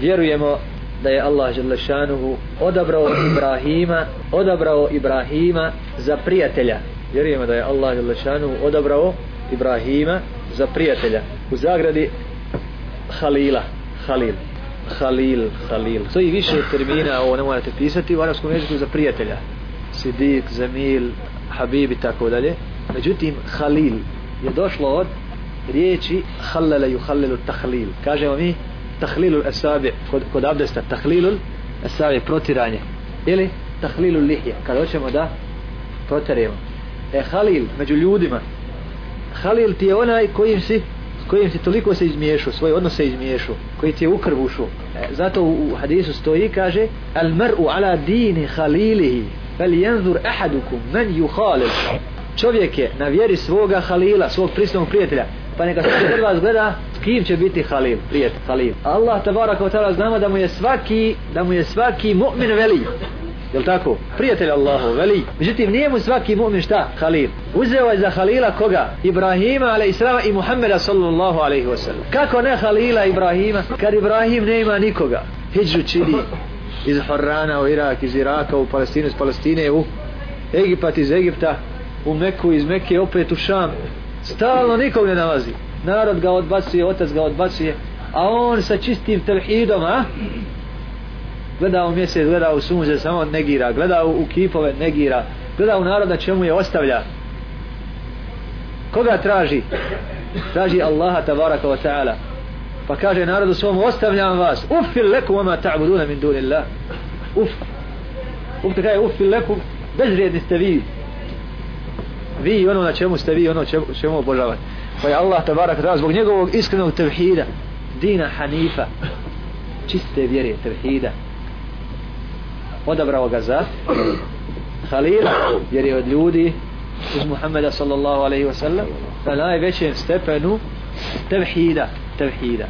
vjerujemo da je Allah Želešanuhu odabrao Ibrahima odabrao Ibrahima za prijatelja. Vjerujemo da je Allah Želešanuhu odabrao Ibrahima za prijatelja. U zagradi Halila Halil Halil, Halil. To i više termina ovo ne morate pisati u arabskom jeziku za prijatelja. Sidik, Zamil, Habib i tako dalje. Međutim Halil je došlo od riječi halala yuhallilu tahlil. Kažemo mi tahlilul asabi kod, kod abdesta tahlilul asabi protiranje. Ili tahlilul lihje kada hoćemo da proteremo. E halil među ljudima. Halil ti je onaj kojim si kojim si toliko se izmiješao, svoje odnose se izmiješao, koji ti je u ušao. E, zato u, u hadisu stoji kaže al mar'u ala dini halilihi fel jenzur ahadukum man yukhalil. Čovjek je na vjeri svoga halila, svog prisnog prijatelja, pa neka se prva zgleda kim će biti halil, prijatelj, halil. Allah tabaraka wa ta'ala znamo da mu je svaki, da mu je svaki mu'min veli. Jel tako? Prijatelj Allahu, veli. Međutim, nije mu svaki mu'min šta? Halil. Uzeo je za Halila koga? Ibrahima, alaihissalama i Muhammeda sallallahu alaihi wasallam. Kako ne Halila Ibrahima? Kad Ibrahim nema nikoga. Hidžu čini iz Harrana u Irak, iz Iraka u Palestinu, iz Palestine u Egipat, iz Egipta, u Meku, iz Meke, opet u Šam. Stalno nikog ne nalazi. Narod ga odbacuje, otac ga odbacuje, a on sa čistim tevhidom, a? Gleda u mjesec, gleda u sunce, samo negira, gleda u, u kipove, negira, gleda u naroda čemu je ostavlja. Koga traži? Traži Allaha tabaraka wa ta'ala. Pa kaže narodu svom, ostavljam vas. Uffil lekum vama ta'buduna min dunillah. Uff. Uff te kaže, uffil lekum, bezvrijedni ste vi vi i ono na čemu ste vi ono čemu, čemu obožavate pa je Allah tabarak ta'ala zbog njegovog iskrenog tevhida dina hanifa čiste vjere tevhida odabrao ga za halila jer je od ljudi uz Muhammeda sallallahu alaihi wa sallam na najvećem stepenu tevhida tevhida.